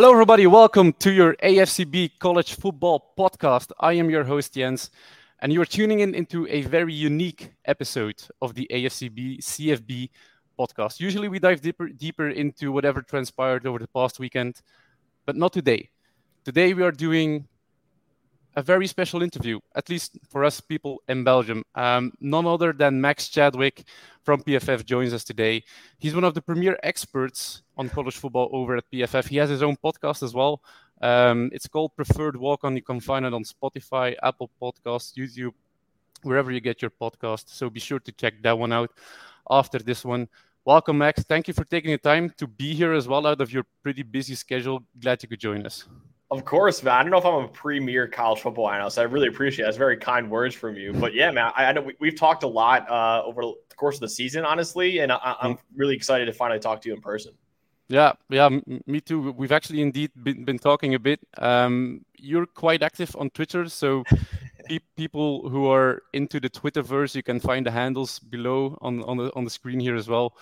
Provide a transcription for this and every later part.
Hello, everybody. Welcome to your AFCB College Football Podcast. I am your host, Jens, and you are tuning in into a very unique episode of the AFCB CFB podcast. Usually, we dive deeper, deeper into whatever transpired over the past weekend, but not today. Today, we are doing a very special interview, at least for us people in Belgium. Um, none other than Max Chadwick from PFF joins us today. He's one of the premier experts on college football over at PFF. He has his own podcast as well. Um, it's called Preferred Walk On. You can find it on Spotify, Apple Podcasts, YouTube, wherever you get your podcast. So be sure to check that one out after this one. Welcome, Max. Thank you for taking the time to be here as well out of your pretty busy schedule. Glad you could join us. Of course, man. I don't know if I'm a premier college football analyst. I really appreciate it. That's very kind words from you. But yeah, man, I, I know we, have talked a lot uh, over the course of the season, honestly, and I, am really excited to finally talk to you in person. Yeah, yeah, me too. We've actually indeed been, been talking a bit. Um, you're quite active on Twitter, so pe- people who are into the Twitterverse, you can find the handles below on on the on the screen here as well.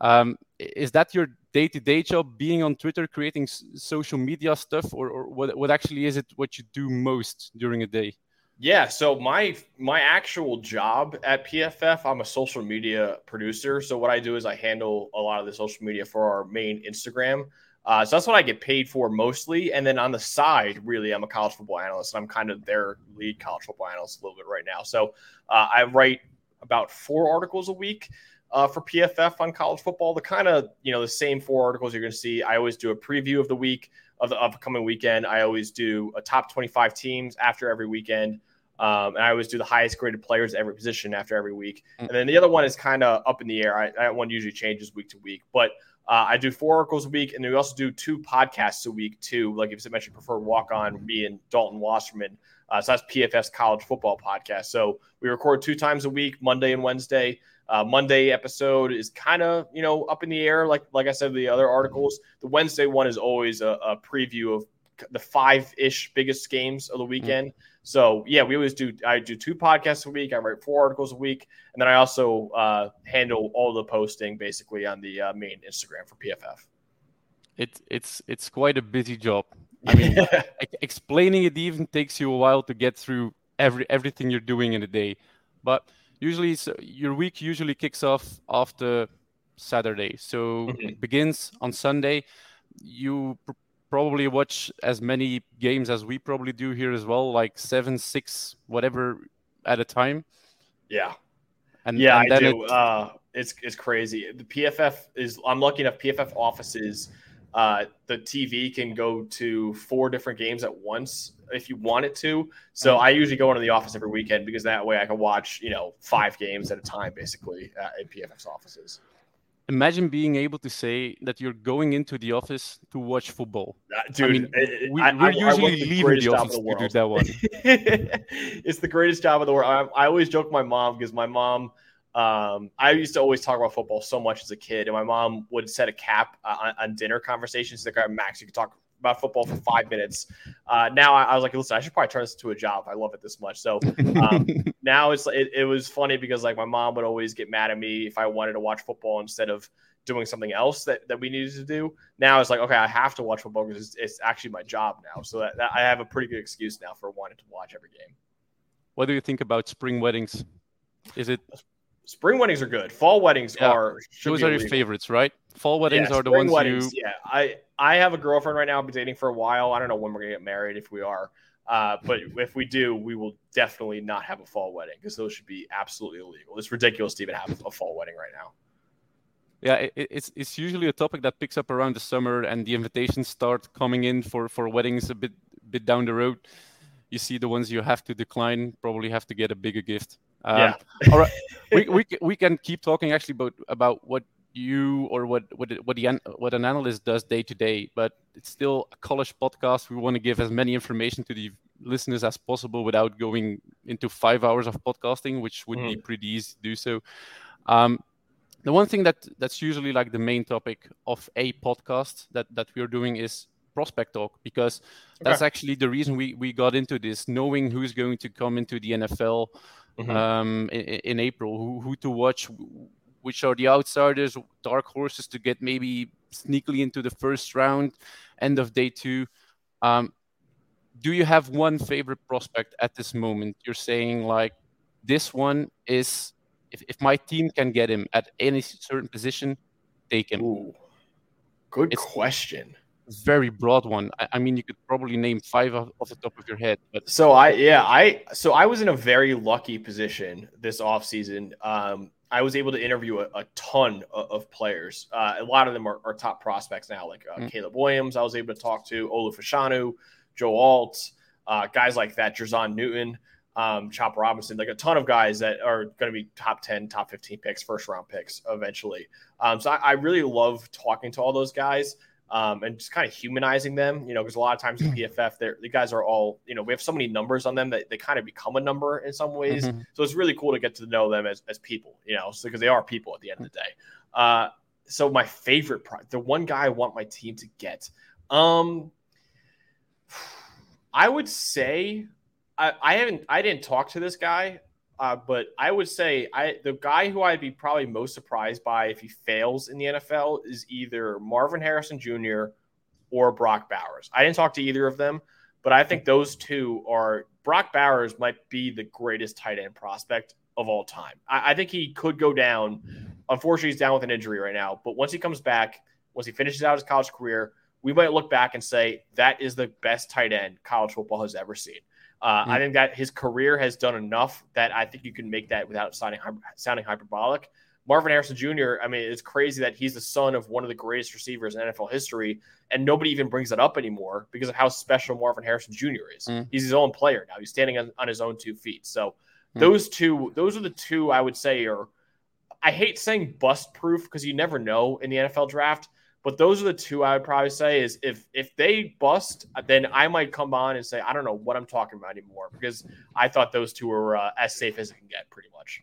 Um, is that your day-to-day job being on twitter creating s- social media stuff or, or what, what actually is it what you do most during a day yeah so my my actual job at pff i'm a social media producer so what i do is i handle a lot of the social media for our main instagram uh, so that's what I get paid for mostly. And then on the side, really, I'm a college football analyst. And I'm kind of their lead college football analyst a little bit right now. So uh, I write about four articles a week uh, for PFF on college football. The kind of you know the same four articles you're going to see. I always do a preview of the week of the upcoming weekend. I always do a top 25 teams after every weekend. Um, and I always do the highest graded players at every position after every week. Mm. And then the other one is kind of up in the air. I, that one usually changes week to week. But uh, I do four articles a week, and then we also do two podcasts a week too. Like if I mentioned, preferred walk on me and Dalton Wasserman. Uh, so that's PFF's College Football Podcast. So we record two times a week, Monday and Wednesday. Uh, Monday episode is kind of you know up in the air, like like I said the other articles. The Wednesday one is always a, a preview of the five ish biggest games of the mm-hmm. weekend. Mm-hmm. So yeah, we always do. I do two podcasts a week. I write four articles a week, and then I also uh, handle all the posting basically on the uh, main Instagram for PFF. It's it's it's quite a busy job. I mean, explaining it even takes you a while to get through every everything you're doing in a day, but usually your week usually kicks off after Saturday. So mm-hmm. it begins on Sunday. You pr- probably watch as many games as we probably do here as well, like seven, six, whatever at a time. Yeah. And yeah, and I do. It... Uh, it's it's crazy. The PFF is. I'm lucky enough. PFF offices uh, the TV can go to four different games at once if you want it to. So. I usually go into the office every weekend because that way I can watch, you know, five games at a time basically uh, in PFF's offices. Imagine being able to say that you're going into the office to watch football. Uh, dude, I mean, we, are usually leaving the office the to do that one. it's the greatest job in the world. I, I always joke my mom because my mom – um, I used to always talk about football so much as a kid, and my mom would set a cap uh, on, on, dinner conversations. Like, Max, you could talk about football for five minutes. Uh, now I, I, was like, listen, I should probably turn this into a job. I love it this much. So um, now it's it, it was funny because like my mom would always get mad at me if I wanted to watch football instead of doing something else that, that we needed to do. Now it's like, okay, I have to watch football because it's, it's actually my job now. So that, that I have a pretty good excuse now for wanting to watch every game. What do you think about spring weddings? Is it Spring weddings are good. Fall weddings yeah. are those are your favorites, right? Fall weddings yeah, are the ones weddings, you. Yeah, I I have a girlfriend right now. I've been dating for a while. I don't know when we're gonna get married if we are, uh, but if we do, we will definitely not have a fall wedding because those should be absolutely illegal. It's ridiculous to even have a fall wedding right now. Yeah, it, it's it's usually a topic that picks up around the summer, and the invitations start coming in for for weddings a bit bit down the road. You see the ones you have to decline, probably have to get a bigger gift. Um, yeah. all right. We, we, we can keep talking actually about about what you or what what what the what an analyst does day to day, but it's still a college podcast. We want to give as many information to the listeners as possible without going into five hours of podcasting, which would mm. be pretty easy to do so. Um, the one thing that that's usually like the main topic of a podcast that that we're doing is prospect talk because okay. that's actually the reason we we got into this, knowing who's going to come into the NFL mm-hmm. um, in, in, April, who, who to watch, which are the outsiders, dark horses to get maybe sneakily into the first round, end of day two. Um, do you have one favorite prospect at this moment? You're saying like this one is if, if my team can get him at any certain position, take him. Ooh, good it's question. Very broad one. I, I, mean, you could probably name five off, off the top of your head. But so I, yeah, I so I was in a very lucky position this offseason. Um, I was able to interview a, a ton of, of players. Uh, a lot of them are, are top prospects now, like uh, mm. Caleb Williams. I was able to talk to Olu Fashanu, Joe Alt, uh, guys like that, Jer'Zhan Newton, um, Chop Robinson, like a ton of guys that are going to be top 10, top 15 picks, first round picks eventually. Um, so I, I, really love talking to all those guys um, and just kind of humanizing them, you know, because a lot of times in. PFF, the guys are all, you know, we have so many numbers on them that they kind of become a number in some ways. Mm-hmm. So it's really cool to get to know them as, as people, you know, because they are people at the end of the day. Uh, so my favorite, pro- the one guy I want my team to get, um, I would say I, I haven't I didn't talk to this guy, uh, but I would say I the guy who I'd be probably most surprised by if he fails in the NFL is either Marvin Harrison Jr. or Brock Bowers. I didn't talk to either of them, but I think those two are Brock Bowers might be the greatest tight end prospect of all time. I, I think he could go down. Unfortunately, he's down with an injury right now, but once he comes back, once he finishes out his college career, we might look back and say that is the best tight end college football has ever seen. Uh. I think that his career has done enough that I think you can make that without sounding sounding hyperbolic. Marvin Harrison Jr. I mean, it's crazy that he's the son of one of the greatest receivers in NFL history, and nobody even brings it up anymore because of how special Marvin Harrison Jr. is. Mm. He's his own player now. He's standing on, on his own two feet. So mm. those two, those are the two I would say are. I hate saying bust proof because you never know in the NFL draft, but those are the two I would probably say is if if they bust, then I might come on and say I don't know what I'm talking about anymore because I thought those two were uh, as safe as it can get, pretty much.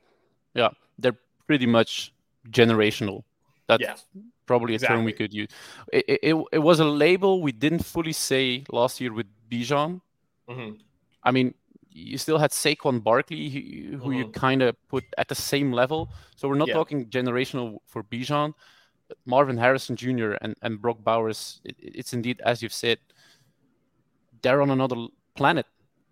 Yeah, they're pretty much generational. That's yeah, probably a exactly. term we could use. It, it, it, was a label we didn't fully say last year with Bijan. Mm-hmm. I mean, you still had Saquon Barkley, who, mm-hmm. you kind of put at the same level. So we're not yeah. talking generational for Bijan. Marvin Harrison Jr. and, and Brock Bowers, it, it's indeed, as you've said, they're on another planet.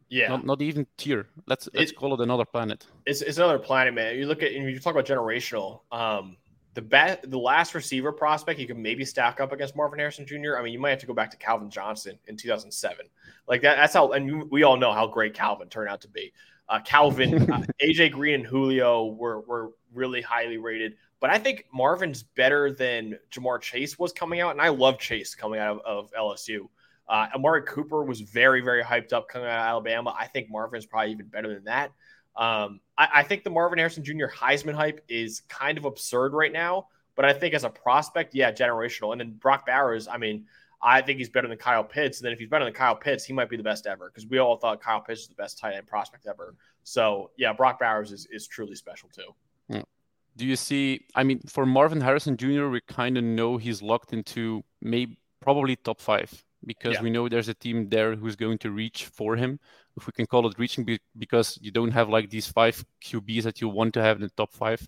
Yeah. Not, not even tier. Let's let's it, call it another planet. It's, it's another planet, man. You look at and you talk about generational. Um, the bet the last receiver prospect you can maybe stack up against Marvin Harrison Jr. I mean, you might have to go back to Calvin Johnson in 2007. Like that. That's how, and we all know how great Calvin turned out to be. Uh, Calvin, uh, AJ Green, and Julio were were really highly rated. But I think Marvin's better than Ja'Marr Chase was coming out, and I love Chase coming out of, of LSU. Uh, Amari Cooper was very, very hyped up coming out of Alabama. I think Marvin's probably even better than that. Um, I, I, think the Marvin Harrison Jr. Heisman hype is kind of absurd right now, but I think as a prospect, yeah, generational. And then Brock Bowers, I mean, I think he's better than Kyle Pitts. And then if he's better than Kyle Pitts, he might be the best ever because we all thought Kyle Pitts was the best tight end prospect ever. So yeah, Brock Bowers is, is truly special too. Do you see? I mean, for Marvin Harrison Jr., we kind of know he's locked into maybe probably top five because yeah. we know there's a team there who's going to reach for him, if we can call it reaching, because you don't have like these five QBs that you want to have in the top 5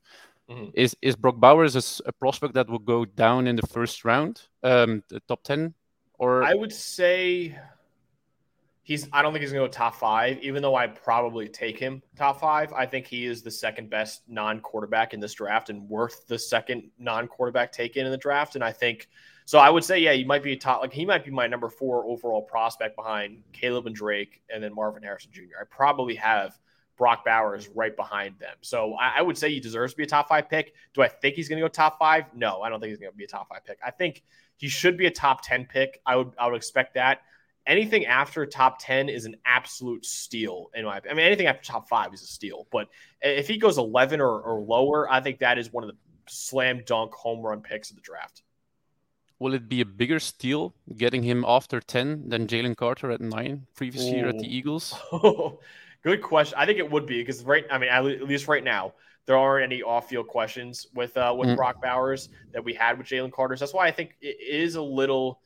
mm-hmm. Is is Brock Bowers a, a, prospect that will go down in the first round, um, the top ten, or I would say he's I don't think he's to go top five, even though I probably take him top five. I think he is the second best non quarterback in this draft and worth the second non quarterback taken in the draft. And I think so. I would say, yeah, he might be a top, like he might be my number four overall prospect behind Caleb and Drake and then Marvin Harrison Jr. I probably have Brock Bowers right behind them. So I, I would say he deserves to be a top five pick. Do I think he's going to go top five? No, I don't think he's going to be a top five pick. I think he should be a top 10 pick. I would, I would expect that anything after top 10 is an absolute steal in my I mean anything after top 5 is a steal, but if he goes 11 or, or lower, I think that is one of the slam dunk home run picks of the draft. Will it be a bigger steal getting him after 10 than Jalen Carter at 9 previous Ooh. year at the Eagles? Good question. I think it would be because right I mean at least right now there aren't any off-field questions with uh, with mm. Brock Bowers that we had with Jalen Carter. So that's why I think it is a little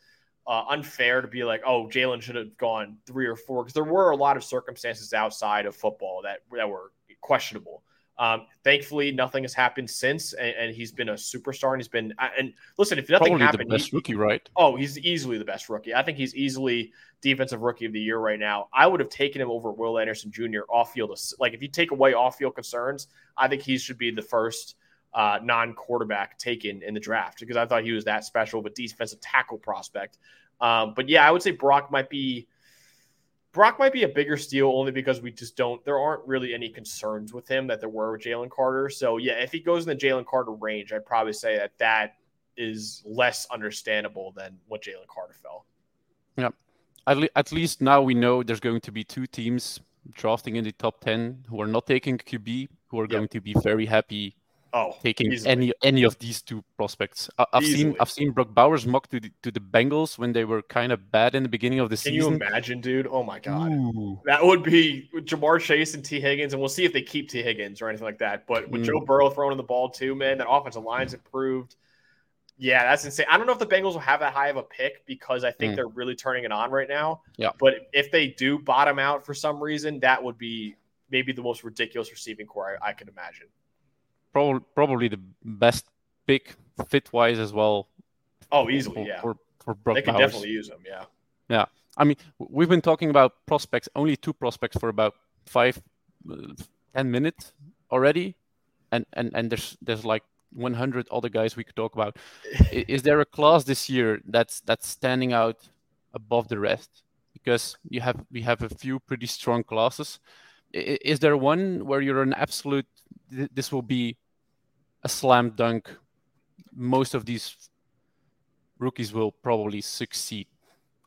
uh, unfair to be like, oh, Jalen should have gone three or four because there were a lot of circumstances outside of football that that were questionable. Um, thankfully, nothing has happened since, and, and, he's been a superstar. And he's been and listen, if nothing Probably happened, the best he, rookie, right? Oh, he's easily the best rookie. I think he's easily defensive rookie of the year right now. I would have taken him over Will Anderson Jr. off field. Like if you take away off field concerns, I think he should be the first uh, non quarterback taken in the draft because I thought he was that special of a defensive tackle prospect. Um, but yeah, I would say Brock might be Brock might be a bigger steal only because we just don't. There aren't really any concerns with him that there were with Jalen Carter. So yeah, if he goes in the Jalen Carter range, I'd probably say that that is less understandable than what Jalen Carter fell. Yeah, at, le- at least now we know there's going to be two teams drafting in the top ten who are not taking QB, who are yep. going to be very happy Oh, taking easily. any any of these two prospects. I, have seen I've seen Brock Bowers mock to the to the Bengals when they were kind of bad in the beginning of the Can season. Can you imagine, dude? Oh my god, Ooh. that would be Ja'Marr Chase and Tee Higgins, and we'll see if they keep Tee Higgins or anything like that. But with mm. Joe Burrow throwing the ball too, man, that offensive line's improved. Yeah, that's insane. I don't know if the Bengals will have that high of a pick because I think mm. they're really turning it on right now. Yeah. But if they do bottom out for some reason, that would be maybe the most ridiculous receiving core I, I can imagine probably probably the best pick fit wise as well. Oh, easily, for, yeah. For, for Brock they can Bowers. definitely use them, yeah. Yeah, I mean, we've been talking about prospects, only two prospects for about five, uh, minutes already, and and and there's there's like 100 other guys we could talk about. is there a class this year that's that's standing out above the rest? Because you have we have a few pretty strong classes. Is there one where you're an absolute? This will be a slam dunk. Most of these rookies will probably succeed.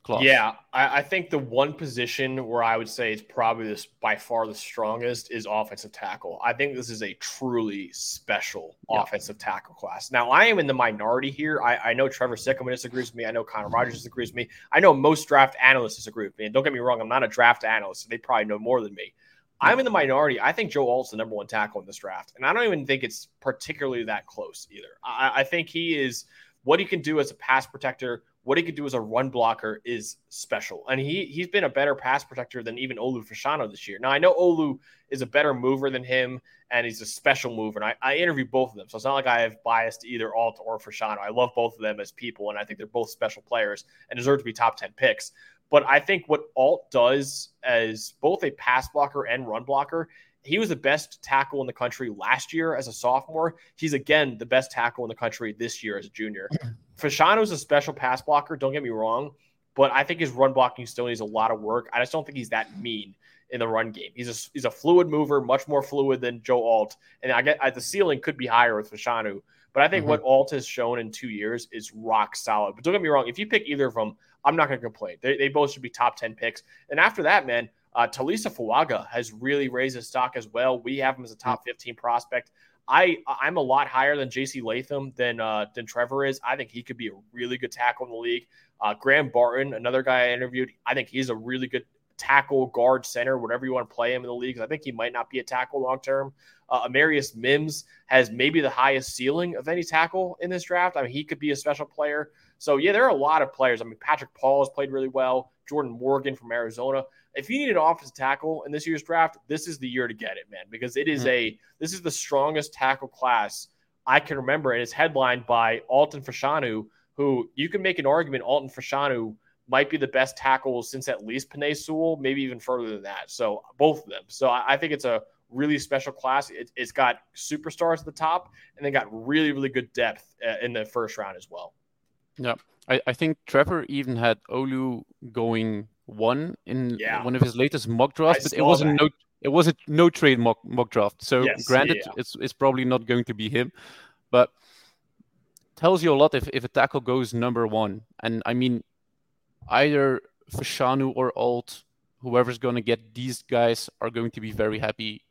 Class. Yeah, I, I, think the one position where I would say it's probably this by far the strongest is offensive tackle. I think this is a truly special yeah. offensive tackle class. Now, I am in the minority here. I, I know Trevor Sikkema disagrees with me. I know Connor Rogers disagrees with me. I know most draft analysts disagree with me. And don't get me wrong, I'm not a draft analyst. So they probably know more than me. I'm in the minority. I think Joe Alt's the number one tackle in this draft, and I don't even think it's particularly that close either. I, I think he is what he can do as a pass protector, what he can do as a run blocker is special, and he he's been a better pass protector than even Olu Fashanu this year. Now I know Olu is a better mover than him, and he's a special mover. And I, I interviewed both of them, so it's not like I have bias to either Alt or Fashanu. I love both of them as people, and I think they're both special players and deserve to be top ten picks. But I think what Alt does as both a pass blocker and run blocker, he was the best tackle in the country last year as a sophomore. He's again the best tackle in the country this year as a junior. Fashanu is a special pass blocker, don't get me wrong, but I think his run blocking still needs a lot of work. I just don't think he's that mean in the run game. He's a he's a fluid mover, much more fluid than Joe Alt, and I get the ceiling could be higher with Fashanu. But I think mm-hmm. what Alt has shown in two years is rock solid. But don't get me wrong, if you pick either of them, I'm not going to complain. They, they both should be top 10 picks. And after that, man, uh, Taliese Fuaga has really raised his stock as well. We have him as a top 15 prospect. I I'm a lot higher than J.C. Latham than uh, than Trevor is. I think he could be a really good tackle in the league. Uh, Graham Barton, another guy I interviewed, I think he's a really good tackle, guard, center, whatever you want to play him in the league. I think he might not be a tackle long term. Uh, Amarius Mims has maybe the highest ceiling of any tackle in this draft. I mean, he could be a special player. So yeah, there are a lot of players. I mean, Patrick Paul has played really well. Jordan Morgan from Arizona. If you need an offensive tackle in this year's draft, this is the year to get it, man, because it is mm-hmm. a this is the strongest tackle class I can remember, and it's headlined by Alt and Fashanu, who you can make an argument Alt and Fashanu might be the best tackle since at least Penei Sewell, maybe even further than that. So both of them. So I, I think it's a really special class. It, has got superstars at the top, and they got really, really good depth uh, in the first round as well. Yeah, I, I think Trevor even had Olu going one in yeah. one of his latest mock drafts, but it wasn't no it was a no trade mock, mock draft. So yes, granted, yeah. it's it's probably not going to be him, but tells you a lot if, if a tackle goes number one. And I mean, either Fashanu or Alt, whoever's going to get these guys are going to be very happy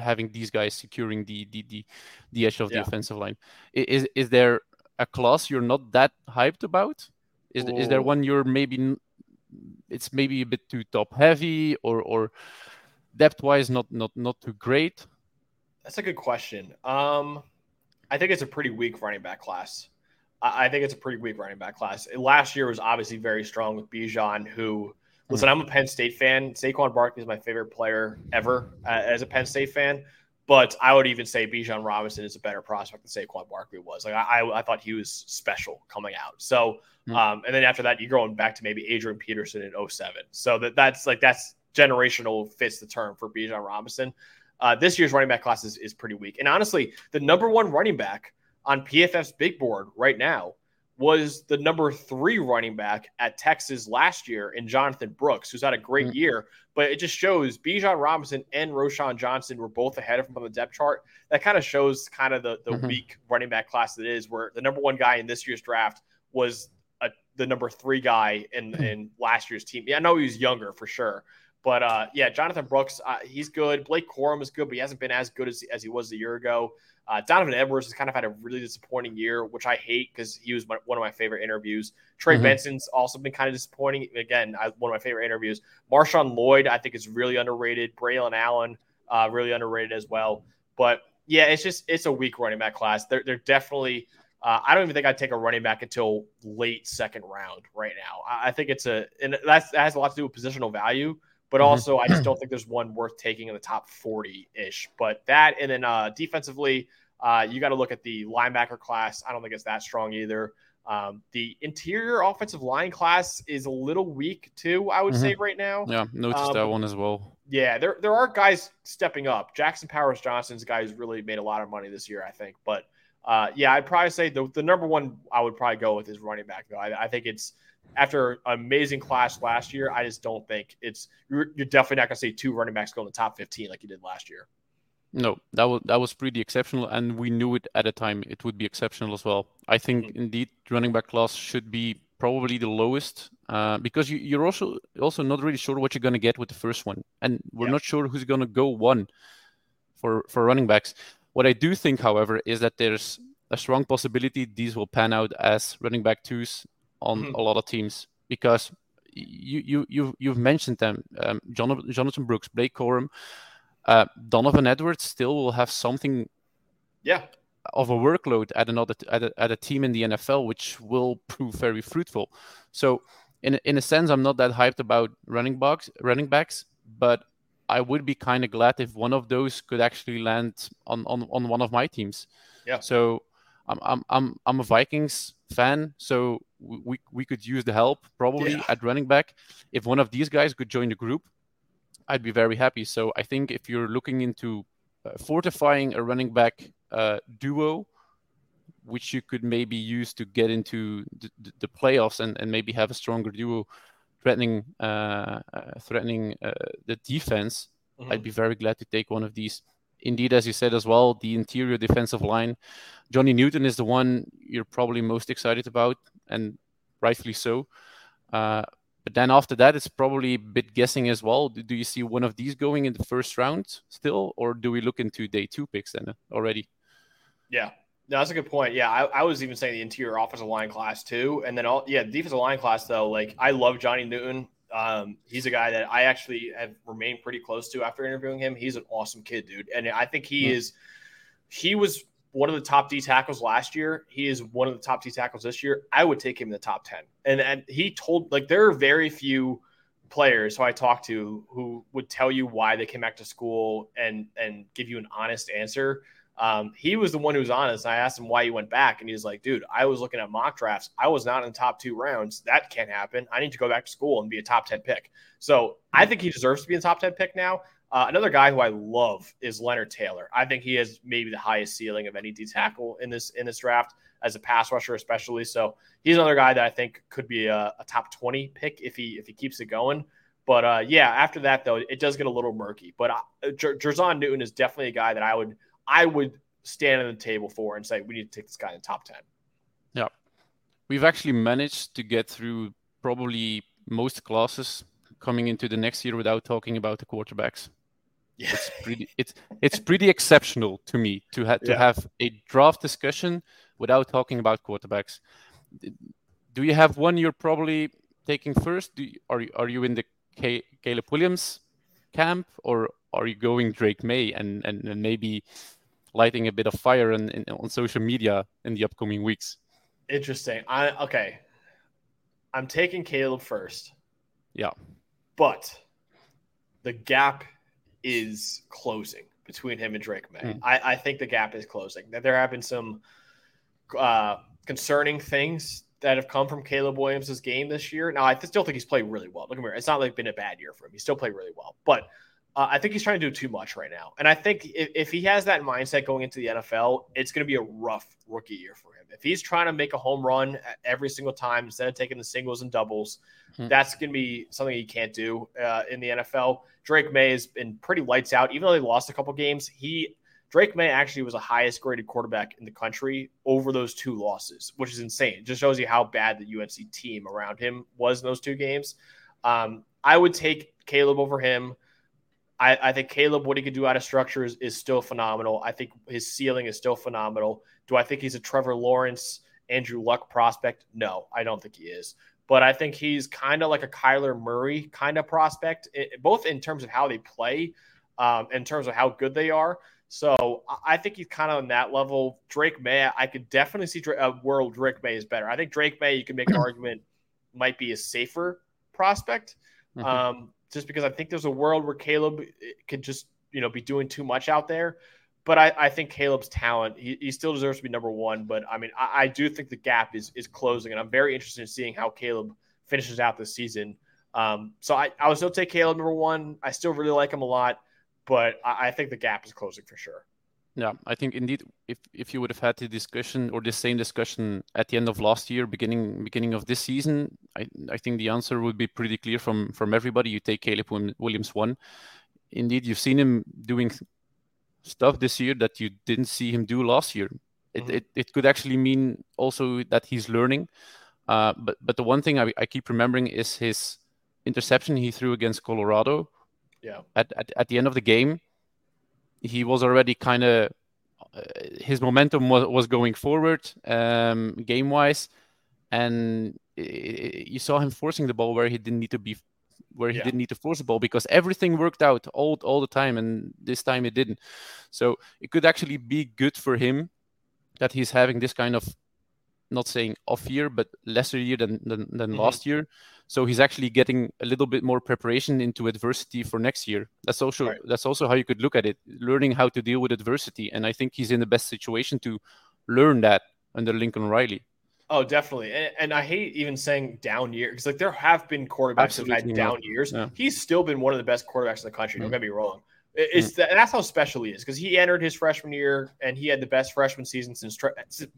having these guys securing the the the, the edge of yeah. the offensive line. Is is there a class you're not that hyped about? Is is there one you're maybe it's maybe a bit too top heavy or or depth wise not not not too great? That's a good question. Um, I think it's a pretty weak running back class. I, I think it's a pretty weak running back class. Last year was obviously very strong with Bijan, who listen. I'm a Penn State fan. Saquon Barkley is my favorite player ever uh, as a Penn State fan. But I would even say Bijan Robinson is a better prospect than Saquon Barkley was. Like I, I, I thought he was special coming out. So, mm-hmm. um, and then after that, you're going back to maybe Adrian Peterson in 07. So that that's like that's generational fits the term for Bijan Robinson. Uh, this year's running back class is, is pretty weak. And honestly, the number one running back on PFF's big board right now was the number three running back at Texas last year in Jonathan Brooks, who's had a great mm-hmm. year. But it just shows Bijan Robinson and Roschon Johnson were both ahead of him on the depth chart. That kind of shows kind of the, the mm-hmm. weak running back class that is, where the number one guy in this year's draft was a, the number three guy in, mm-hmm. in last year's team. Yeah, I know he was younger for sure. But uh, yeah, Jonathan Brooks, uh, he's good. Blake Corum is good, but he hasn't been as good as, as he was a year ago. Uh, Donovan Edwards has kind of had a really disappointing year, which I hate because he was my, one of my favorite interviews. Trey mm-hmm. Benson's also been kind of disappointing. Again, I, one of my favorite interviews. Marshawn Lloyd, I think, is really underrated. Braylon Allen, uh, really underrated as well. But yeah, it's just it's a weak running back class. They're they're definitely. Uh, I don't even think I'd take a running back until late second round right now. I, I think it's a and that's, that has a lot to do with positional value but mm-hmm. also I just don't think there's one worth taking in the top 40 ish. But that, and then uh, defensively, uh, you got to look at the linebacker class. I don't think it's that strong either. Um, the interior offensive line class is a little weak too. I would mm-hmm. say right now. Yeah, noticed um, that one as well. Yeah, there there are guys stepping up. Jackson Powers Johnson's guy who's really made a lot of money this year, I think. But uh, yeah, I'd probably say the, the number one I would probably go with is running back though. I, I think it's after an amazing class last year, I just don't think it's you're, you're definitely not going to see two running backs go in the top 15 like you did last year. No, that was that was pretty exceptional, and we knew it at the time. It would be exceptional as well. I think mm-hmm. indeed running back class should be probably the lowest uh, because you, you're also also not really sure what you're going to get with the first one, and we're not sure who's going to go one for for running backs. What I do think, however, is that there's a strong possibility these will pan out as running back twos on mm-hmm. a lot of teams because you you you've, you've mentioned them um, Jonathan, Jonathan Brooks, Blake Corum, uh, Donovan Edwards still will have something yeah of a workload at another at a, at a team in the NFL which will prove very fruitful. So in in a sense I'm not that hyped about running backs running backs, but I would be kind of glad if one of those could actually land on, on, on one of my teams. Yeah. So I'm I'm I'm I'm a Vikings fan, so we we could use the help probably yeah. at running back. If one of these guys could join the group, I'd be very happy. So I think if you're looking into uh, fortifying a running back uh, duo, which you could maybe use to get into the, the playoffs and, and maybe have a stronger duo threatening uh, uh threatening uh, the defense, mm-hmm. I'd be very glad to take one of these indeed, as you said as well, the interior defensive line. Johnny Newton is the one you're probably most excited about, and rightfully so. Uh, but then after that, it's probably a bit guessing as well. Do, you see one of these going in the first round still, or do we look into day two picks then already? Yeah, no, that's a good point. Yeah, I, I, was even saying the interior offensive line class too, and then all yeah, defensive line class though. Like I love Johnny Newton. Um, he's a guy that I actually have remained pretty close to after interviewing him. He's an awesome kid, dude, and I think he mm-hmm. is. He was one of the top D tackles last year. He is one of the top D tackles this year. I would take him in the top 10. And, and he told, like, there are very few players who I talked to who would tell you why they came back to school and and give you an honest answer. Um, he was the one who was honest. I asked him why he went back, and he was like, "Dude, I was looking at mock drafts. I was not in the top two rounds. That can't happen. I need to go back to school and be a top ten pick." So I think he deserves to be a top ten pick now. Uh, another guy who I love is Leonard Taylor. I think he has maybe the highest ceiling of any D tackle in this in this draft as a pass rusher, especially. So he's another guy that I think could be a, a top twenty pick if he if he keeps it going. But uh, yeah, after that though, it does get a little murky. But uh, Jer- Jer'Zhan Newton is definitely a guy that I would I would stand on the table for and say we need to take this guy in the top ten. Yeah, we've actually managed to get through probably most classes coming into the next year without talking about the quarterbacks. Yeah. It's pretty it's it's pretty exceptional to me to have to yeah. have a draft discussion without talking about quarterbacks. Do you have one you're probably taking first? Do you, are you, are you in the K, Caleb Williams camp or are you going Drake Maye and, and, and maybe lighting a bit of fire in, in, on social media in the upcoming weeks? Interesting. I okay. I'm taking Caleb first. Yeah. But the gap is closing between him and Drake Maye. Mm. I, I, think the gap is closing. There have been some uh, concerning things that have come from Caleb Williams' game this year. Now, I still think he's played really well. Look at me, it's not like been a bad year for him. He still played really well, but uh, I think he's trying to do too much right now. And I think if, if he has that mindset going into the NFL, it's going to be a rough rookie year for him. If he's trying to make a home run every single time instead of taking the singles and doubles, hmm. that's going to be something he can't do uh, in the NFL. Drake Maye has been pretty lights out. Even though they lost a couple games, he Drake Maye actually was the highest graded quarterback in the country over those two losses, which is insane. It just shows you how bad the UNC team around him was in those two games. Um, I would take Caleb over him. I, I, think Caleb, what he could do out of structures is still phenomenal. I think his ceiling is still phenomenal. Do I think he's a Trevor Lawrence, Andrew Luck prospect? No, I don't think he is. But I think he's kind of like a Kyler Murray kind of prospect, both in terms of how they play, um, in terms of how good they are. So I think he's kind of on that level. Drake Maye, I could definitely see a world Drake Maye is better. I think Drake Maye, you can make an argument, might be a safer prospect. Mm-hmm. Um, just because I think there's a world where Caleb eh, could just you know be doing too much out there. But I, I think Caleb's talent, he, he, still deserves to be number one. But I mean, I, I, do think the gap is is closing, and I'm very interested in seeing how Caleb finishes out this season. Um, so I, I would still take Caleb number one. I still really like him a lot, but I, I think the gap is closing for sure. Yeah, I think indeed, if if you would have had the discussion or the same discussion at the end of last year, beginning beginning of this season, I I think the answer would be pretty clear from from everybody. You take Caleb Williams one. Indeed, you've seen him doing stuff this year that you didn't see him do last year. It mm-hmm. it, it could actually mean also that he's learning. Uh, but but the one thing I, I keep remembering is his interception he threw against Colorado. Yeah. At at, at the end of the game he was already kind of uh, his momentum was, was going forward um, game wise, and it, you saw him forcing the ball where he didn't need to be where he yeah. didn't need to force the ball because everything worked out all all the time, and this time it didn't. So it could actually be good for him that he's having this kind of not saying off year, but lesser year than than, than mm-hmm. last year. So he's actually getting a little bit more preparation into adversity for next year. That's also right. that's also how you could look at it, learning how to deal with adversity. And I think he's in the best situation to learn that under Lincoln Riley. Oh, definitely. And, and I hate even saying down year because like there have been quarterbacks who've had down years. Yeah. He's still been one of the best quarterbacks in the country. Don't get me wrong. It's mm. that's how special he is because he entered his freshman year and he had the best freshman season since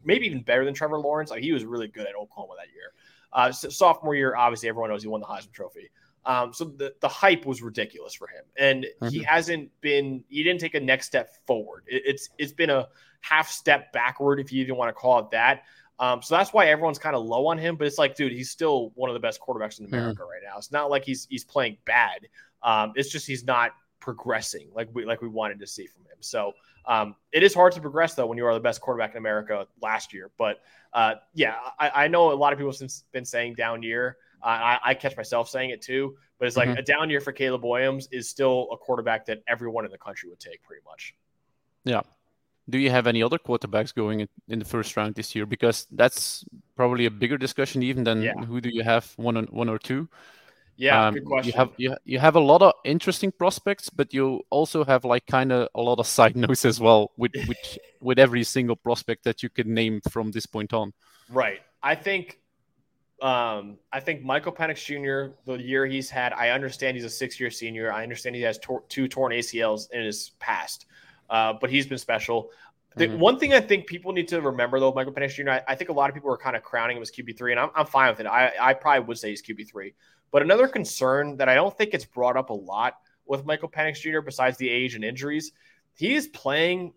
maybe even better than Trevor Lawrence. Like he was really good at Oklahoma that year. Uh, sophomore year, obviously, everyone knows he won the Heisman Trophy. Um, so the, the hype was ridiculous for him, and mm-hmm. he hasn't been. He didn't take a next step forward. It, it's it's been a half step backward, if you even want to call it that. Um, so that's why everyone's kind of low on him. But it's like, dude, he's still one of the best quarterbacks in. America mm-hmm. right now. It's not like he's he's playing bad. Um, it's just he's not progressing like we like we wanted to see from him. So um, it is hard to progress though when you are the best quarterback in America last year. But uh, yeah, I, I, know a lot of people have been saying down year. Uh, I, I, catch myself saying it too, but it's like mm-hmm. a down year for Caleb Williams is still a quarterback that everyone in the country would take pretty much. Yeah. Do you have any other quarterbacks going in, in the first round this year? Because that's probably a bigger discussion even than yeah. who do you have one on one or two. Yeah, um, good question. You have you, you have a lot of interesting prospects, but you also have like kind of a lot of side notes as well with which with every single prospect that you can name from this point on. Right. I think um, I think Michael Penix Jr. the year he's had, I understand he's a six-year senior. I understand he has tor- two torn ACLs in his past, uh, but he's been special. The mm-hmm. one thing I think people need to remember though, Michael Penix Jr. I, I, think a lot of people are kind of crowning him as QB three, and I'm, I'm fine with it. I, I probably would say he's QB three. But another concern that I don't think it's brought up a lot with Michael Penix Jr., besides the age and injuries, he is playing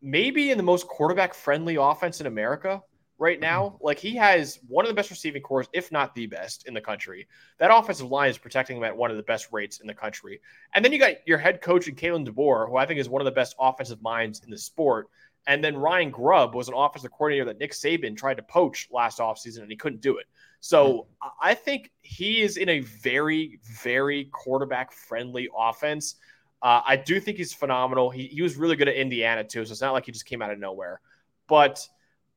maybe in the most quarterback friendly offense in America right now. Mm-hmm. Like he has one of the best receiving corps, if not the best in the country. That offensive line is protecting him at one of the best rates in the country. And then you got your head coach and Kalen DeBoer, who I think is one of the best offensive minds in the sport. And then Ryan Grubb was an offensive coordinator that Nick Saban tried to poach last offseason and he couldn't do it. So I think he is in a very, very quarterback friendly offense. Uh, I do think he's phenomenal. He, he was really good at Indiana too, so it's not like he just came out of nowhere. But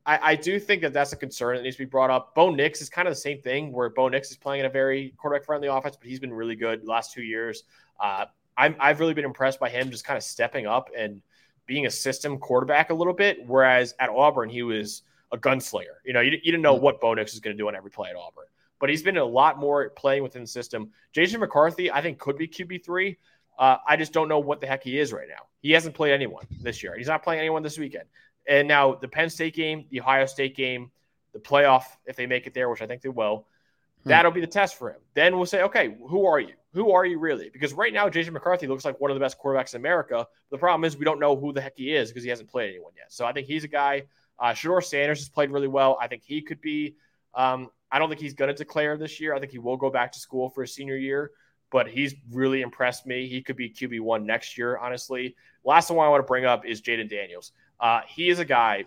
I, I, do think that that's a concern that needs to be brought up. Bo Nix is kind of the same thing, where Bo Nix is playing in a very quarterback friendly offense, but he's been really good the last two years. Uh, I'm, I've really been impressed by him just kind of stepping up and being a system quarterback a little bit. Whereas at Auburn, he was a gunslinger. You know, you, you didn't know mm-hmm. what Bo Nix was going to do on every play at Auburn, but he's been a lot more playing within the system. JJ McCarthy, I think, could be QB3. Uh, I just don't know what the heck he is right now. He hasn't played anyone this year. He's not playing anyone this weekend. And now the Penn State game, the Ohio State game, the playoff, if they make it there, which I think they will, hmm. that'll be the test for him. Then we'll say, okay, who are you? Who are you really? Because right now, JJ McCarthy looks like one of the best quarterbacks in America. The problem is we don't know who the heck he is because he hasn't played anyone yet. So I think he's a guy. Uh, Shedeur Sanders has played really well. I think he could be. Um, I don't think he's going to declare this year. I think he will go back to school for his senior year, but he's really impressed me. He could be QB1 next year, honestly. Last one I want to bring up is Jayden Daniels. Uh, he is a guy,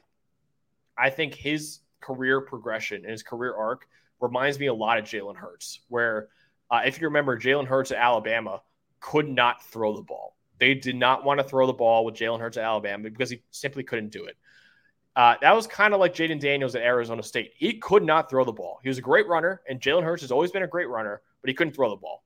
I think his career progression and his career arc reminds me a lot of Jalen Hurts, where uh, if you remember, Jalen Hurts at Alabama could not throw the ball. They did not want to throw the ball with Jalen Hurts at Alabama because he simply couldn't do it. Uh, that was kind of like Jayden Daniels at Arizona State. He could not throw the ball. He was a great runner, and Jalen Hurts has always been a great runner, but he couldn't throw the ball.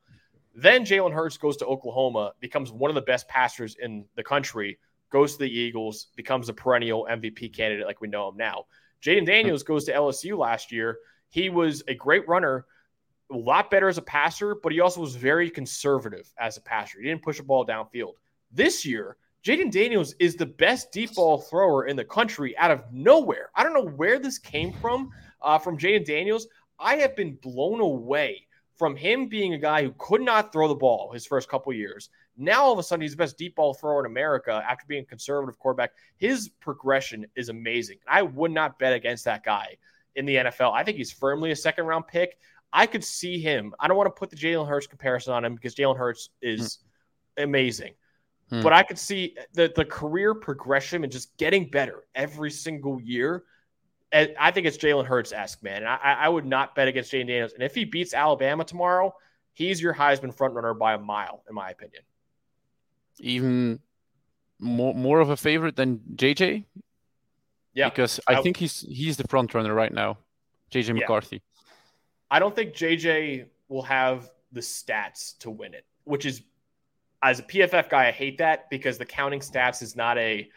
Then Jalen Hurts goes to Oklahoma, becomes one of the best passers in the country, goes to the Eagles, becomes a perennial MVP candidate like we know him now. Jayden Daniels goes to LSU last year. He was a great runner, a lot better as a passer, but he also was very conservative as a passer. He didn't push a ball downfield. This year, Jayden Daniels is the best deep ball thrower in the country out of nowhere. I don't know where this came from, uh, from Jayden Daniels. I have been blown away from him being a guy who could not throw the ball his first couple years. Now all of a sudden he's the best deep ball thrower in America after being a conservative quarterback. His progression is amazing. I would not bet against that guy in the NFL. I think he's firmly a second round pick. I could see him. I don't want to put the Jalen Hurts comparison on him because Jalen Hurts is hmm. amazing. Hmm. But I could see the, the career progression and just getting better every single year And I think it's Jalen Hurts esque, man. And I, I would not bet against Jayden Daniels. And if he beats Alabama tomorrow, he's your Heisman frontrunner by a mile, in my opinion. Even more more of a favorite than JJ. Yeah, because I, I think he's he's the front runner right now, JJ McCarthy. Yeah. I don't think JJ will have the stats to win it, which is as a PFF guy, I hate that because the counting stats is not a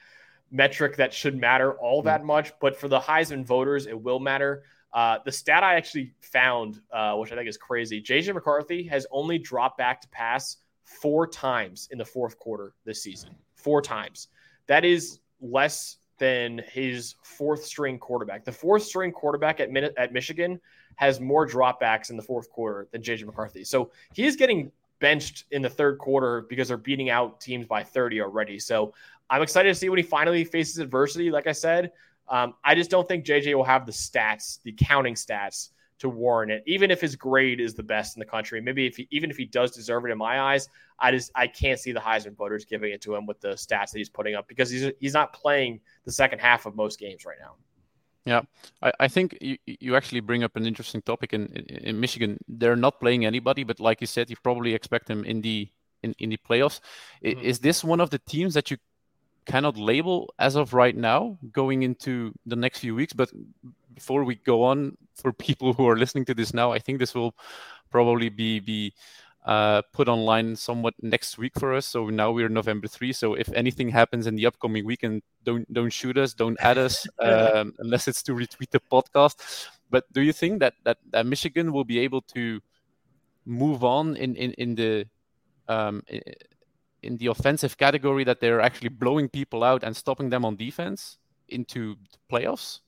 metric that should matter all hmm. that much, but for the Heisman voters, it will matter. Uh, the stat I actually found, uh, which I think is crazy, JJ McCarthy has only dropped back to pass four times in the fourth quarter this season. Four times. That is less than his fourth string quarterback. The fourth string quarterback at, at Michigan has more dropbacks in the fourth quarter than JJ McCarthy. So he is getting benched in the third quarter because they're beating out teams by 30 already. So I'm excited to see when he finally faces adversity. Like I said, um, I just don't think JJ will have the stats, the counting stats to warrant it. Even if his grade is the best in the country, maybe if he, even if he does deserve it in my eyes, I just I can't see the Heisman voters giving it to him with the stats that he's putting up because he's he's not playing the second half of most games right now. Yeah, I, I think you, you actually bring up an interesting topic in, in, in Michigan. They're not playing anybody, but like you said, you probably expect them in the in, in the playoffs. Mm-hmm. Is this one of the teams that you cannot label as of right now going into the next few weeks. But before we go on, for people who are listening to this now, I think this will probably be be uh, put online somewhat next week for us. So now we're November three. So if anything happens in the upcoming weekend, don't don't shoot us, don't add us, um, unless it's to retweet the podcast. But do you think that that, that Michigan will be able to move on in in in the um, in the offensive category that they're actually blowing people out and stopping them on defense into playoffs?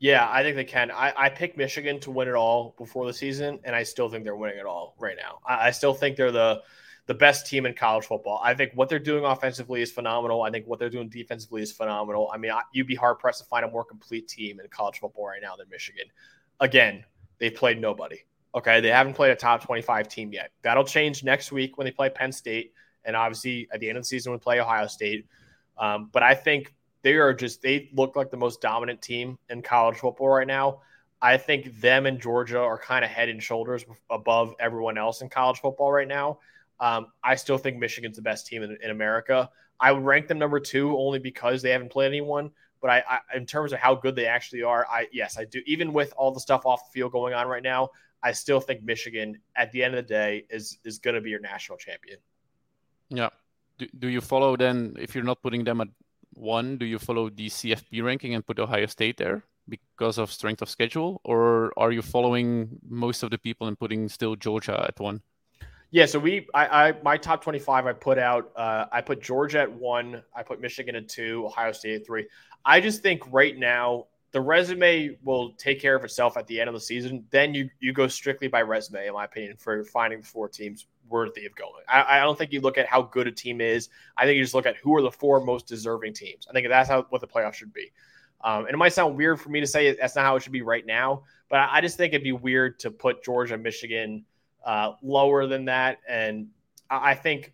Yeah, I think they can. I, I picked Michigan to win it all before the season, and I still think they're winning it all right now. I, I still think they're the the best team in college football. I think what they're doing offensively is phenomenal. I think what they're doing defensively is phenomenal. I mean, you'd be hard pressed to find a more complete team in college football right now than Michigan. Again, they've played nobody. Okay, they haven't played a top 25 team yet. That'll change next week when they play Penn State and obviously at the end of the season we play Ohio State. Um, but I think they are just they look like the most dominant team in college football right now. I think them and Georgia are kind of head and shoulders above everyone else in college football right now. Um, I still think Michigan's the best team in, in, America. I would rank them number two only because they haven't played anyone. But I, I, in terms of how good they actually are, I yes, I do. Even with all the stuff off the field going on right now, I still think Michigan, at the end of the day, is is going to be your national champion. Yeah. Do, do you follow then, if you're not putting them at one, do you follow the CFP ranking and put Ohio State there because of strength of schedule? Or are you following most of the people and putting still Georgia at one? Yeah, so we, I, I my top twenty-five, I put out, uh, I put Georgia at one, I put Michigan at two, Ohio State at three. I just think right now the resume will take care of itself at the end of the season. Then you you go strictly by resume, in my opinion, for finding the four teams worthy of going. I, I don't think you look at how good a team is. I think you just look at who are the four most deserving teams. I think that's how what the playoffs should be. Um, and it might sound weird for me to say that's not how it should be right now, but I, I just think it'd be weird to put Georgia, Michigan uh, lower than that. And I, I think,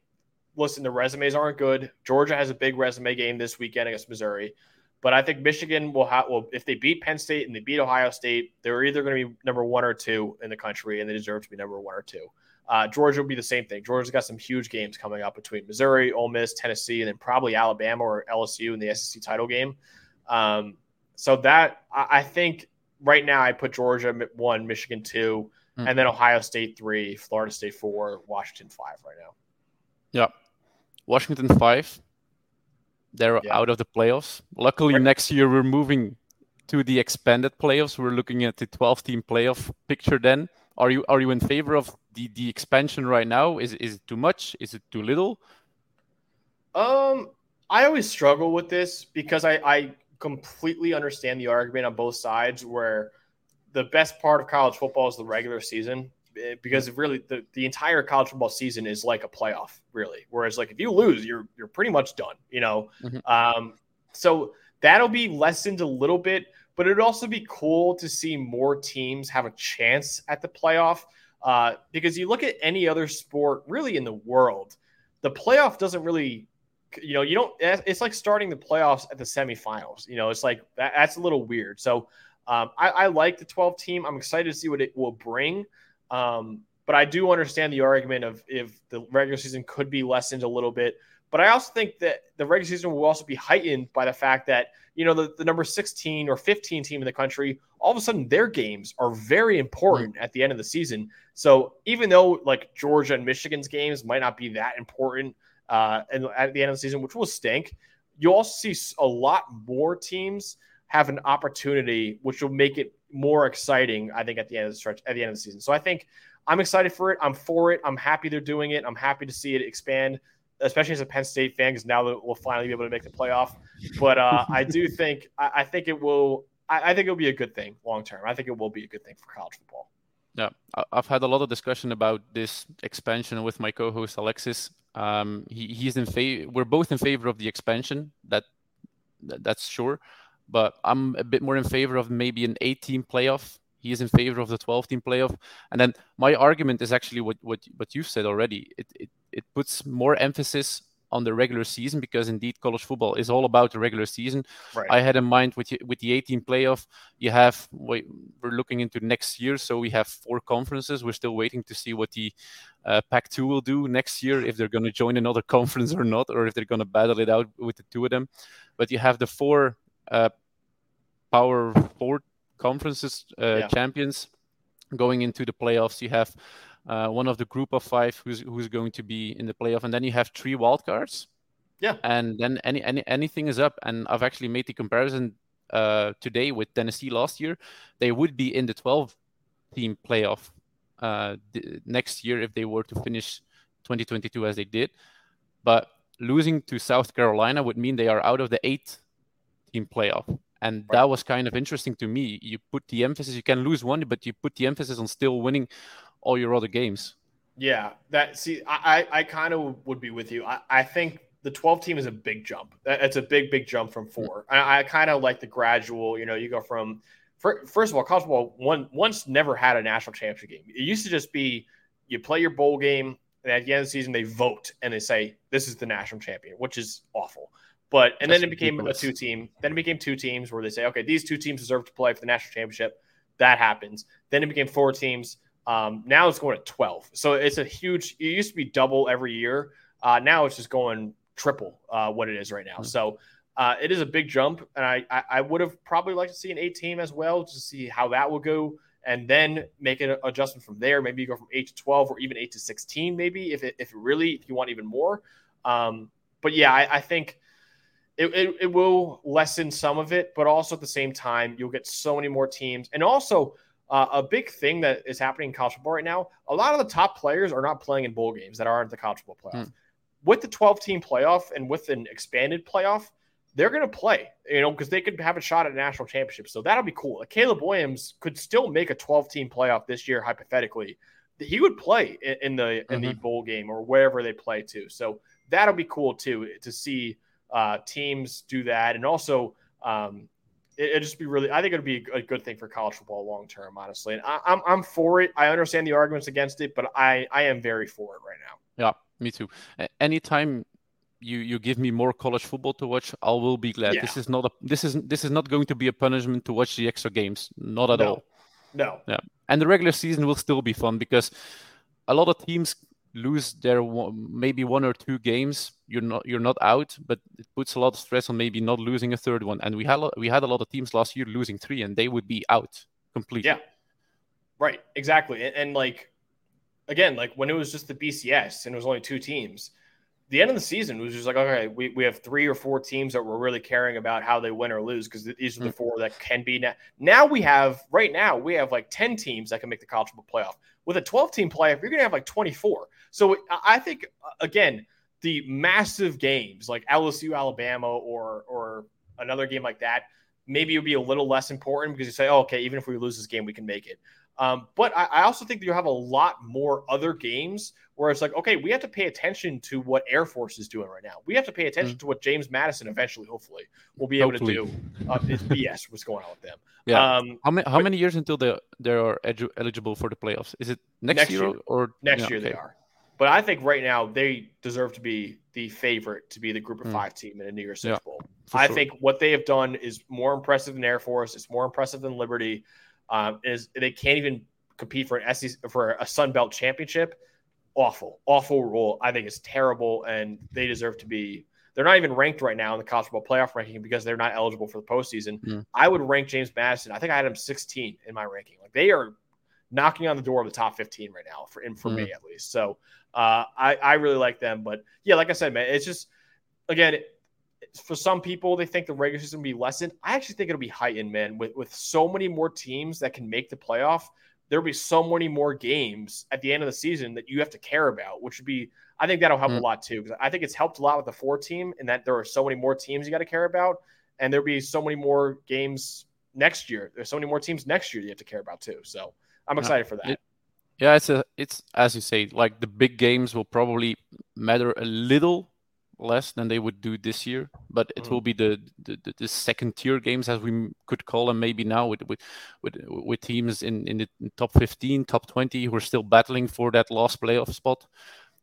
listen, the resumes aren't good. Georgia has a big resume game this weekend against Missouri. But I think Michigan will have, well, if they beat Penn State and they beat Ohio State, they're either going to be number one or two in the country, and they deserve to be number one or two. Uh, Georgia will be the same thing. Georgia's got some huge games coming up between Missouri, Ole Miss, Tennessee, and then probably Alabama or LSU in the SEC title game. Um, so that I, I, think right now I put Georgia one, Michigan two, mm-hmm. and then Ohio State three, Florida State four, Washington five right now. Yeah, Washington five. They're yeah. out of the playoffs. Luckily, right. next year we're moving to the expanded playoffs. We're looking at the 12 team playoff picture then. Are you are you in favor of the, the expansion right now? Is is it too much? Is it too little? Um, I always struggle with this because I, I completely understand the argument on both sides where the best part of college football is the regular season eh, because really the, the entire college football season is like a playoff really whereas like if you lose you're you're pretty much done you know mm-hmm. um, so that'll be lessened a little bit but it'd also be cool to see more teams have a chance at the playoff uh, because you look at any other sport really in the world the playoff doesn't really you know you don't it's like starting the playoffs at the semifinals you know it's like that, that's a little weird. So um, I, I, like the 12 team. I'm excited to see what it will bring. Um, but i do understand the argument of if the regular season could be lessened a little bit but I also think that the regular season will also be heightened by the fact that, you know, the, the number 16 or 15 team in the country, all of a sudden their games are very important at the end of the season. So even though like Georgia and Michigan's games might not be that important uh, and at the end of the season, which will stink, you'll also see a lot more teams have an opportunity, which will make it more exciting, I think, at the end of the stretch, at the end of the season. So I think I'm excited for it. I'm for it. I'm happy they're doing it. I'm happy to see it expand especially as a Penn State fan, because now that we'll finally be able to make the playoff. But uh, I do think I, I think it will. I, I, think it'll be a good thing long term. I think it will be a good thing for college football. Yeah, I've had a lot of discussion about this expansion with my co-host Alexis. Um, he, he's in favor. We're both in favor of the expansion. That, that that's sure, but I'm a bit more in favor of maybe an eight-team playoff he is in favor of the 12 team playoff. And then my argument is actually what what, what you've said already. It, it it puts more emphasis on the regular season because indeed college football is all about the regular season. Right. I had in mind with with the 18 playoff, you have we're looking into next year, so we have four conferences. We're still waiting to see what the uh, Pac-2 will do next year, if they're going to join another conference or not, or if they're going to battle it out with the two of them. But you have the four uh, Power Four conferences uh, yeah. champions going into the playoffs. You have uh, one of the group of five who's who's going to be in the playoff, and then you have three wildcards. Yeah, and then any, any anything is up. And I've actually made the comparison uh, today with Tennessee last year. They would be in the 12 team playoff uh, next year if they were to finish 2022 as they did. But losing to South Carolina would mean they are out of the eight team playoff and that was kind of interesting to me you put the emphasis you can lose one but you put the emphasis on still winning all your other games yeah that see i i kind of would be with you I, I think the 12 team is a big jump it's a big big jump from four mm-hmm. i, I kind of like the gradual you know you go from first of all college football one once never had a national championship game it used to just be you play your bowl game and at the end of the season they vote and they say this is the national champion which is awful but and That's then it became ridiculous. a two team. Then it became two teams where they say, okay, these two teams deserve to play for the national championship. That happens. Then it became four teams. Um, now it's going to twelve. So it's a huge. It used to be double every year. Uh, now it's just going triple uh, what it is right now. Mm-hmm. So uh, it is a big jump, and I, I, I would have probably liked to see an eight team as well to see how that will go, and then make an adjustment from there. Maybe you go from eight to twelve, or even eight to sixteen, maybe if it, if it really if you want even more. Um, but yeah, I, I think it, it, it, will lessen some of it, but also at the same time, you'll get so many more teams. And also, uh, a big thing that is happening in college football right now a lot of the top players are not playing in bowl games that aren't the college football playoff. Hmm. With the 12 team playoff and with an expanded playoff, they're going to play, you know, because they could have a shot at a national championship. So that'll be cool. Like Caleb Williams could still make a 12 team playoff this year, hypothetically. He would play in, in the mm-hmm. in the mm-hmm. bowl game or wherever they play to. So that'll be cool too to see uh, teams do that, and also um, it, will just be really. I think it'd be a good thing for college football long term, honestly. And I, I'm I'm for it. I understand the arguments against it, but I I am very for it right now. Yeah, me too. Anytime you you give me more college football to watch, I will be glad. Yeah. This is not a this is this is not going to be a punishment to watch the extra games. Not at no. all. No. Yeah, and the regular season will still be fun because a lot of teams lose their maybe one or two games. You're not you're not out, but it puts a lot of stress on maybe not losing a third one. And we had we had a lot of teams last year losing three, and they would be out completely. Yeah. Right. Exactly. and, and like again, like when it was just the BCS and it was only two teams the end of the season was just like, okay, we, we have three or four teams that we're really caring about how they win or lose because these are the mm. four that can be now. Now we have right now we have like ten teams that can make the college football playoff. With a twelve team playoff, you're gonna have like twenty four. So I think uh, again, the massive games like LSU, Alabama, or or another game like that, maybe it would be a little less important because you say, oh, okay, even if we lose this game, we can make it. Um, but I, I, also think that you have a lot more other games where it's like, okay, we have to pay attention to what Air Force is doing right now. We have to pay attention mm-hmm. to what James Madison eventually, hopefully, will be hopefully. able to do. Uh, it's BS what's going on with them. Yeah. Um, how many how but, many years until they they are edu- eligible for the playoffs? Is it next, next year, year, or next yeah, year okay. they are? But I think right now they deserve to be the favorite to be the Group of mm. Five team in a New Year's Six yeah, Bowl. I sure. think what they have done is more impressive than Air Force. It's more impressive than Liberty um, is they can't even compete for an SEC for a Sun Belt championship. Awful, awful rule. I think it's terrible, and they deserve to be. They're not even ranked right now in the college football playoff ranking because they're not eligible for the postseason. Mm. I would rank James Madison. I think I had him 16 in my ranking. Like they are knocking on the door of the top 15 right now for for mm. me at least. So uh, I I really like them, but yeah, like I said, man, it's just again for some people, they think the regular season will be lessened. I actually think it'll be heightened, man. With with so many more teams that can make the playoff, there'll be so many more games at the end of the season that you have to care about, which would be I think that'll help mm. a lot too. Because I think it's helped a lot with the four team and that there are so many more teams you got to care about, and there'll be so many more games next year. There's so many more teams next year you have to care about too. So I'm excited for that. It, yeah, it's a it's as you say, like the big games will probably matter a little less than they would do this year, but it mm. will be the, the, the second tier games as we could call them maybe now with with with, with teams in in the top 15, top 20 who are still battling for that last playoff spot.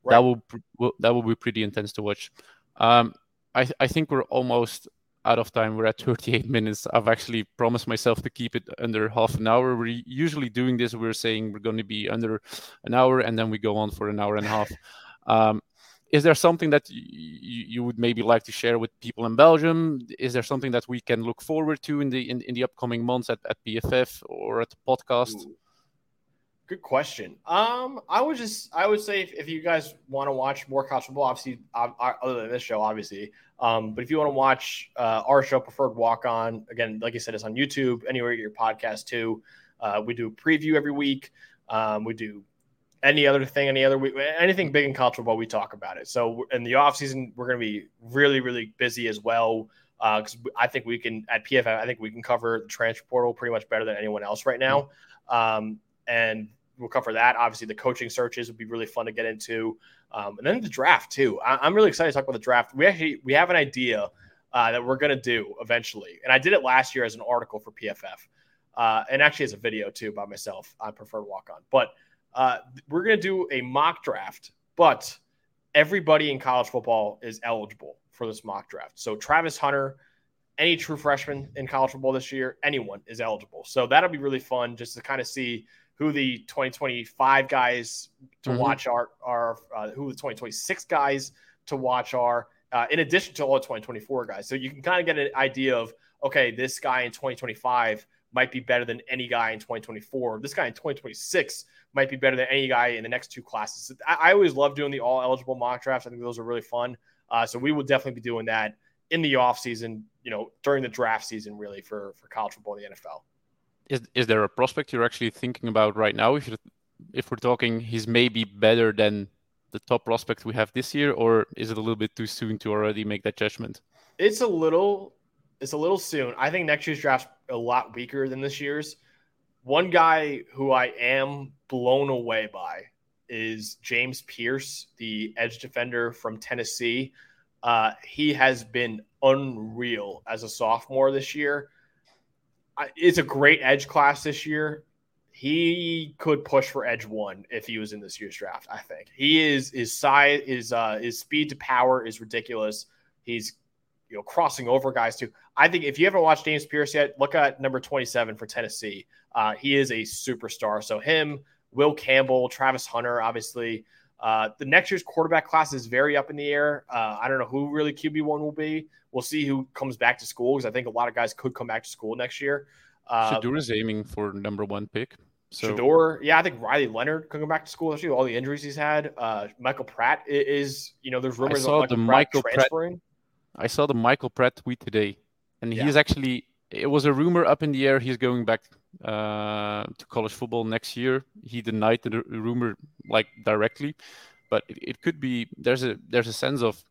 Right. That will, will that will be pretty intense to watch. Um, I I think we're almost out of time. We're at 38 minutes. I've actually promised myself to keep it under half an hour. We're usually doing this. We're saying we're going to be under an hour, and then we go on for an hour and a half. Um, is there something that y- you would maybe like to share with people in Belgium? Is there something that we can look forward to in the in, in the upcoming months at, at PFF or at the podcast? Ooh. Good question. Um, I would just I would say if, if you guys want to watch more college football, obviously other than this show, obviously. Um, but if you want to watch uh, our show, Preferred Walk On, again, like I said, it's on YouTube, anywhere you your podcast too. Uh, we do a preview every week. Um, we do any other thing, any other week, anything big in college football, we talk about it. So in the off season, we're going to be really, really busy as well. Because uh, I think we can at PFF, I think we can cover the transfer portal pretty much better than anyone else right now. Um, and we'll cover that. Obviously, the coaching searches would be really fun to get into, um, and then the draft too. I- am really excited to talk about the draft. We actually we have an idea uh, that we're going to do eventually, and I did it last year as an article for PFF, uh, and actually as a video too by myself. I prefer walk on, but uh, we're going to do a mock draft, but everybody in college football is eligible for this mock draft. So Travis Hunter, any true freshman in college football this year, anyone is eligible. So that'll be really fun just to kind of see who the 2025 guys to mm-hmm. watch are, are uh, who the 2026 guys to watch are, uh, in addition to all the 2024 guys. So you can kind of get an idea of, okay, this guy in 2025 might be better than any guy in 2024. This guy in 2026 might be better than any guy in the next two classes. I, I always love doing the all eligible mock drafts. I think those are really fun. Uh, so we will definitely be doing that in the off season, you know, during the draft season, really for for college football and the NFL. Is is there a prospect you're actually thinking about right now? If if we're talking, he's maybe better than the top prospect we have this year, or is it a little bit too soon to already make that judgment? It's a little, it's a little soon. I think next year's draft's a lot weaker than this year's. One guy who I am blown away by is James Pearce, the edge defender from Tennessee. Uh, he has been unreal as a sophomore this year. It's a great edge class this year. He could push for edge one if he was in this year's draft. I think he is his size, his uh, his speed to power is ridiculous. He's you know crossing over guys too. I think if you haven't watched James Pearce yet, look at number twenty seven for Tennessee. Uh, he is a superstar. So him, Will Campbell, Travis Hunter, obviously. Uh, the next year's quarterback class is very up in the air. Uh, I don't know who really QB one will be. We'll see who comes back to school because I think a lot of guys could come back to school next year. Uh, Shedeur is aiming for number one pick. So Shedeur, yeah, I think Riley Leonard could come back to school. Actually, all the injuries he's had. Uh, Michael Pratt is, you know, there's rumors of Michael, Michael Pratt transferring. Pratt, I saw the Michael Pratt tweet today, and yeah. he's actually. It was a rumor up in the air. He's going back to college football next year. He denied the rumor like directly, but it, it could be. There's a there's a sense of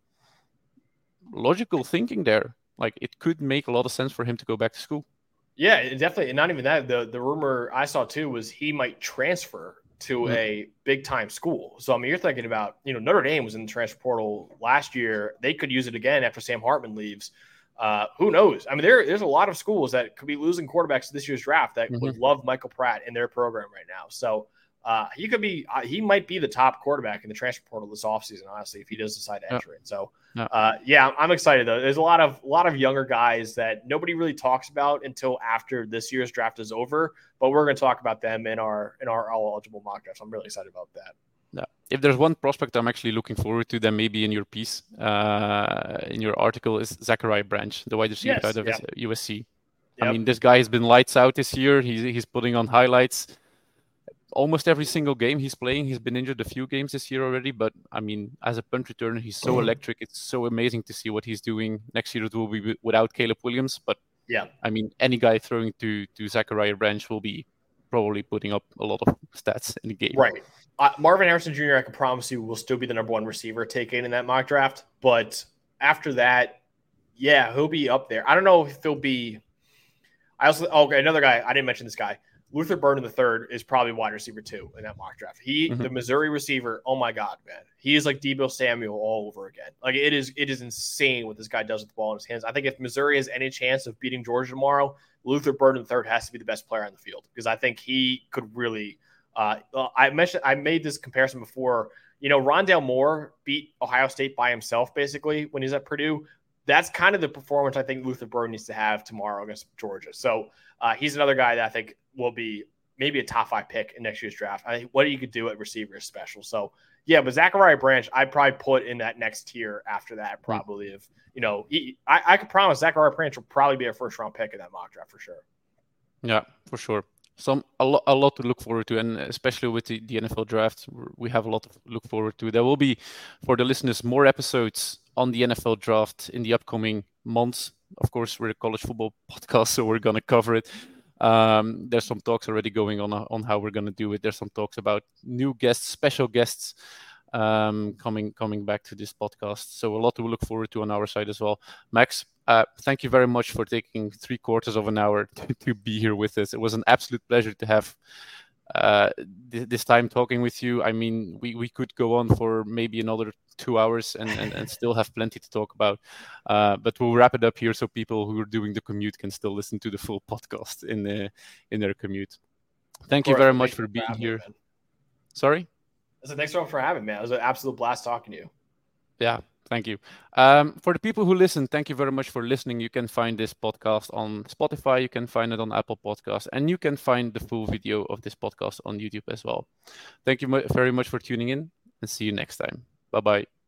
logical thinking there. Like it could make a lot of sense for him to go back to school. Yeah, definitely. And not even that. The the rumor I saw too was he might transfer to mm-hmm. a big time school. So I mean, you're thinking about you know Notre Dame was in the transfer portal last year. They could use it again after Sam Hartman leaves. Uh, who knows? I mean, there, there's a lot of schools that could be losing quarterbacks this year's draft that mm-hmm. would love Michael Pratt in their program right now. So uh, he could be, uh, he might be the top quarterback in the transfer portal this offseason, honestly, if he does decide to enter it. So, uh, yeah, I'm excited though. There's a lot of, a lot of younger guys that nobody really talks about until after this year's draft is over, but we're going to talk about them in our, in our all eligible mock drafts. I'm really excited about that. Yeah. If there's one prospect I'm actually looking forward to, then maybe in your piece, uh, in your article, is Zachariah Branch, the wide receiver yes, out of yeah. USC. Yep. I mean, this guy has been lights out this year. He's he's putting on highlights almost every single game he's playing. He's been injured a few games this year already, but I mean, as a punt returner, he's so mm-hmm. electric. It's so amazing to see what he's doing. Next year it will be without Caleb Williams, but yeah, I mean, any guy throwing to to Zachariah Branch will be probably putting up a lot of stats in the game. Right. Uh, Marvin Harrison Jr. I can promise you will still be the number one receiver taken in that mock draft, but after that, yeah, he'll be up there. I don't know if he'll be. I also oh, okay another guy I didn't mention this guy Luther Burden the third is probably wide receiver two in that mock draft. He, mm-hmm. the Missouri receiver, oh my god, man, he is like Deebo Samuel all over again. Like it is, it is insane what this guy does with the ball in his hands. I think if Missouri has any chance of beating Georgia tomorrow, Luther Burden the third has to be the best player on the field because I think he could really. Uh, I mentioned I made this comparison before. You know, Rondale Moore beat Ohio State by himself basically when he's at Purdue that's kind of the performance I think Luther Burden needs to have tomorrow against Georgia. So uh, he's another guy that I think will be maybe a top five pick in next year's draft. I think what you could do at receiver is special. So yeah, but Zachariah Branch, I'd probably put in that next tier after that. Hmm. Probably if you know, he, I, I could promise Zachariah Branch will probably be a first round pick in that mock draft for sure. Yeah, for sure. Some a lot, a lot to look forward to, and especially with the, the NFL draft, we have a lot to look forward to. There will be, for the listeners, more episodes on the NFL draft in the upcoming months. Of course, we're a college football podcast, so we're going to cover it. Um, there's some talks already going on uh, on how we're going to do it. There's some talks about new guests, special guests um, coming coming back to this podcast. So a lot to look forward to on our side as well. Max, uh, thank you very much for taking three quarters of an hour to, to be here with us. It was an absolute pleasure to have uh, th- this time talking with you. I mean, we, we could go on for maybe another two hours and, and, and still have plenty to talk about. Uh, but we'll wrap it up here so people who are doing the commute can still listen to the full podcast in the, in their commute. Thank you very much for being for here. Me, Sorry. So thanks for having me. It was an absolute blast talking to you. Yeah, Thank you. Um, for the people who listen, thank you very much for listening. You can find this podcast on Spotify, you can find it on Apple Podcasts, and you can find the full video of this podcast on YouTube as well. Thank you very much for tuning in and see you next time. Bye bye.